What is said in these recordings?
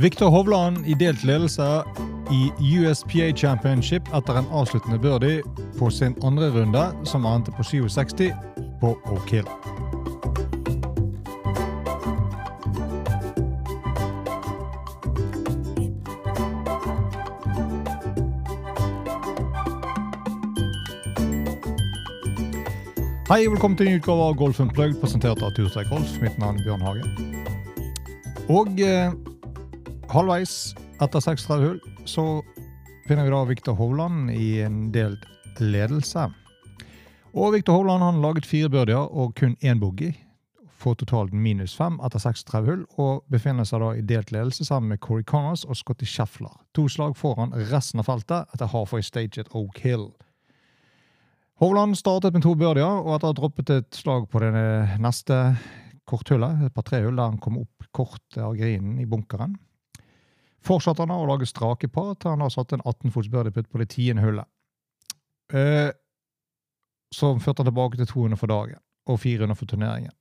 Viktor Hovland i delt ledelse i USPA Championship etter en avsluttende birdie på sin andre runde, som endte på 67 på Oak Hill. Hei velkommen til en ny utgave av Golf Unplugged, presentert av Turstrek Golf. Mitt navn er Bjørn Hage. Og eh, halvveis etter 36 hull så finner vi da Viktor Hovland i en delt ledelse. Og Viktor Hovland han laget fire birdier og kun én boogie. Får totalt minus fem etter 36 hull, og befinner seg da i delt ledelse sammen med Corey Connors og Scotty Scheffler. To slag foran resten av feltet etter halfway stage at Oak Hill. Hovland startet med to birdier, og etter å ha droppet et slag på det neste korthullet, et par tre hull der han kom opp kort av grinen i bunkeren, fortsatte han å lage strake par til han har satt en 18-fots birdieputt på det tiende hullet. Eh, som førte han tilbake til 200 for dagen, og 400 for turneringen.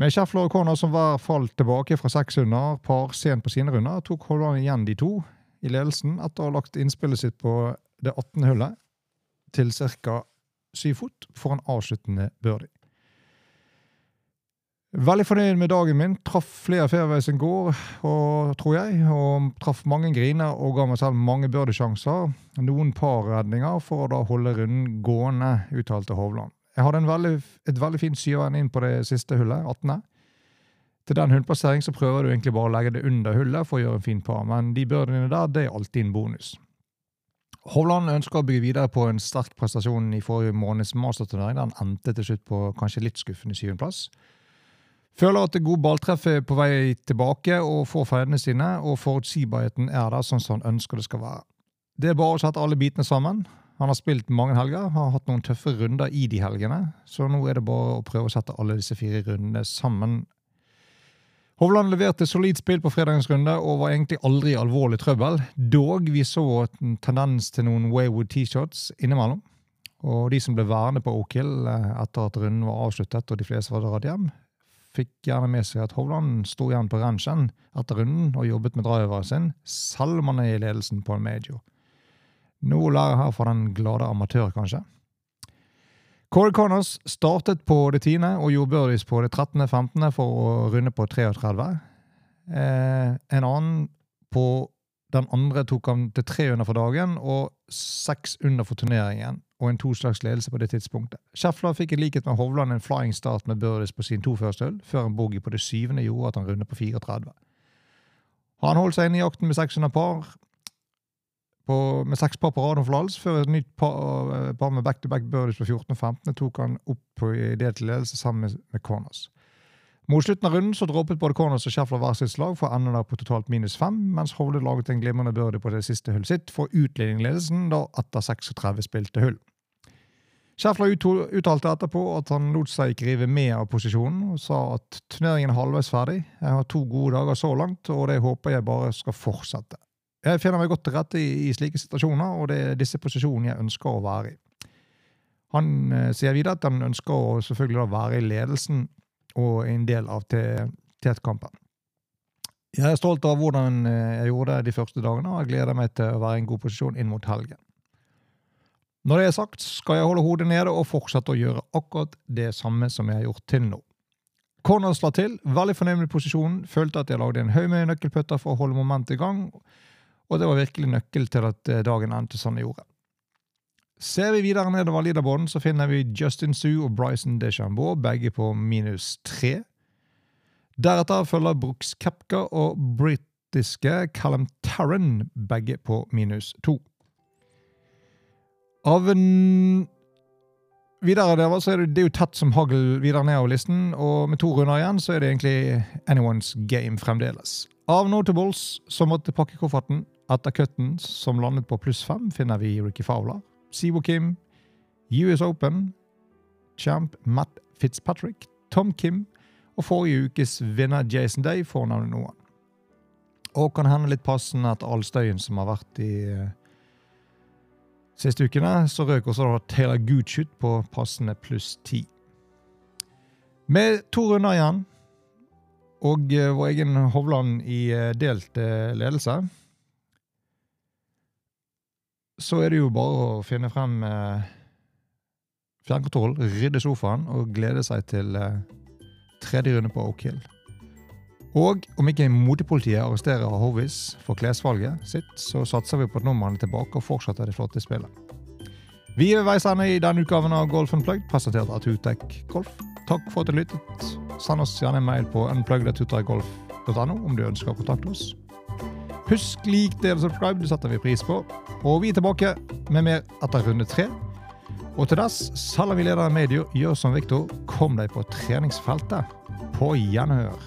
Med Scheffler og Corner som hver falt tilbake fra seks under par sent på sine runder, tok Holland igjen de to i ledelsen etter å ha lagt innspillet sitt på det 18. hullet til ca 7 fot for en avsluttende birdie. Veldig fornøyd med dagen min. Traff flere fairways enn går, og, tror jeg. Og traff mange griner og ga meg selv mange birdiesjanser. Noen parredninger for å da holde runden gående, uttalte Hovland. Jeg hadde veldig, et veldig fint syveren inn på det siste hullet, 18. Til den hullplassering så prøver du egentlig bare å legge det under hullet for å gjøre en fin par, men de birdiene der, det er alltid en bonus. Hovland ønsker å bygge videre på en sterk prestasjon i forrige måneds masterturnering. Den endte til slutt på kanskje litt skuffende syvendeplass. Føler at det gode balltreffet er på vei tilbake og får feilene sine, og forutsigbarheten er der sånn som han ønsker det skal være. Det er bare å sette alle bitene sammen. Han har spilt mange helger, har hatt noen tøffe runder i de helgene, så nå er det bare å prøve å sette alle disse fire rundene sammen Hovland leverte solid spill på fredagens runde og var egentlig aldri i alvorlig trøbbel. Dog vi så en tendens til noen Waywood T-shots innimellom. Og de som ble værende på Oak Hill eh, etter at runden var avsluttet og de fleste var dratt hjem, fikk gjerne med seg at Hovland sto igjen på ranchen etter runden og jobbet med driveren sin, er i ledelsen på en major. Noe å lære her for den glade amatør, kanskje. Corey Connors startet på det tiende og gjorde birdies på det 13. 15. for å runde på 33. Eh, en annen på den andre tok han til 300 for dagen og seks under for turneringen, og en toslags ledelse på det tidspunktet. Scheffler fikk i likhet med Hovland en flying start med birdies på sin to første hull, før en boogie på det syvende gjorde at han rundet på 34. Han holdt seg inne i jakten med 600 par, på, med seks par på rad om Flals, før et nytt par, eh, par med back-to-back -back birdies på 14 og 15 tok han opp på delt ledelse sammen med, med Corners. Mot slutten av runden så droppet både Corners og Schäffler hver sitt slag for å ende på totalt minus fem, mens Hovde laget en glimrende birdie på det siste hullet sitt for utligningsledelsen da etter 36 spilte hull. Schäffler uttalte etterpå at han lot seg ikke rive med av posisjonen, og sa at turneringen er halvveis ferdig. Jeg har to gode dager så langt, og det håper jeg bare skal fortsette. Jeg finner meg godt til rette i, slike situasjoner, og det er disse posisjonene jeg ønsker å være i. Han eh, sier videre at han ønsker å selvfølgelig være i ledelsen og en del av tetkampen. Jeg er stolt av hvordan eh, jeg gjorde det de første dagene, og jeg gleder meg til å være i en god posisjon inn mot helgen. Når det er sagt, skal jeg holde hodet nede og fortsette å gjøre akkurat det samme som jeg har gjort til nå. Corner slår til, veldig fornøyd med posisjonen, følte at jeg lagde en haug med nøkkelputter for å holde momentet i gang, og det var virkelig nøkkel til at eh, dagen endte som den gjorde. Ser vi videre nedover leaderboarden, så finner vi Justin Sue og Bryson DeChambeau, begge på minus tre. Deretter følger Brooks Kepka og britiske Callum Tarran, begge på minus to. Av en Videre der, så er det, det er jo tett som hagl videre nedover listen, og med to runder igjen så er det egentlig anyone's game fremdeles. Av notables som måtte pakke kofferten, etter cutten, som landet på pluss fem, finner vi Ricky Fowler, Siwo Kim, US Open, champ Matt Fitzpatrick, Tom Kim og forrige ukes vinner Jason Day, får navnet noen. Og kan hende litt passende at all støyen som har vært i uh, siste ukene, så røk også da Taylor Gooch ut på passende pluss ti. Med to runder igjen og uh, vår egen Hovland i uh, delt ledelse, så er det jo bare å finne frem eh, fjernkontroll, rydde sofaen og glede seg til eh, tredje runde på Oak Hill. Og om ikke motepolitiet arresterer Hovis for klesvalget sitt, så satser vi på at nordmannen er tilbake og fortsetter det flotte spillet. Vi er ved veis ende i denne utgaven av Golf Unplugged, presentert av Tutek Golf. Takk for at du lyttet. Send oss gjerne en mail på unplugged.tutekgolf.no om du ønsker å kontakte oss. Husk lik, del og subscribe, det setter vi pris på. Og vi er tilbake med mer etter runde tre. Og til dess, selv om vi leder medier, gjør som Viktor, kom deg på treningsfeltet. På gjenhør.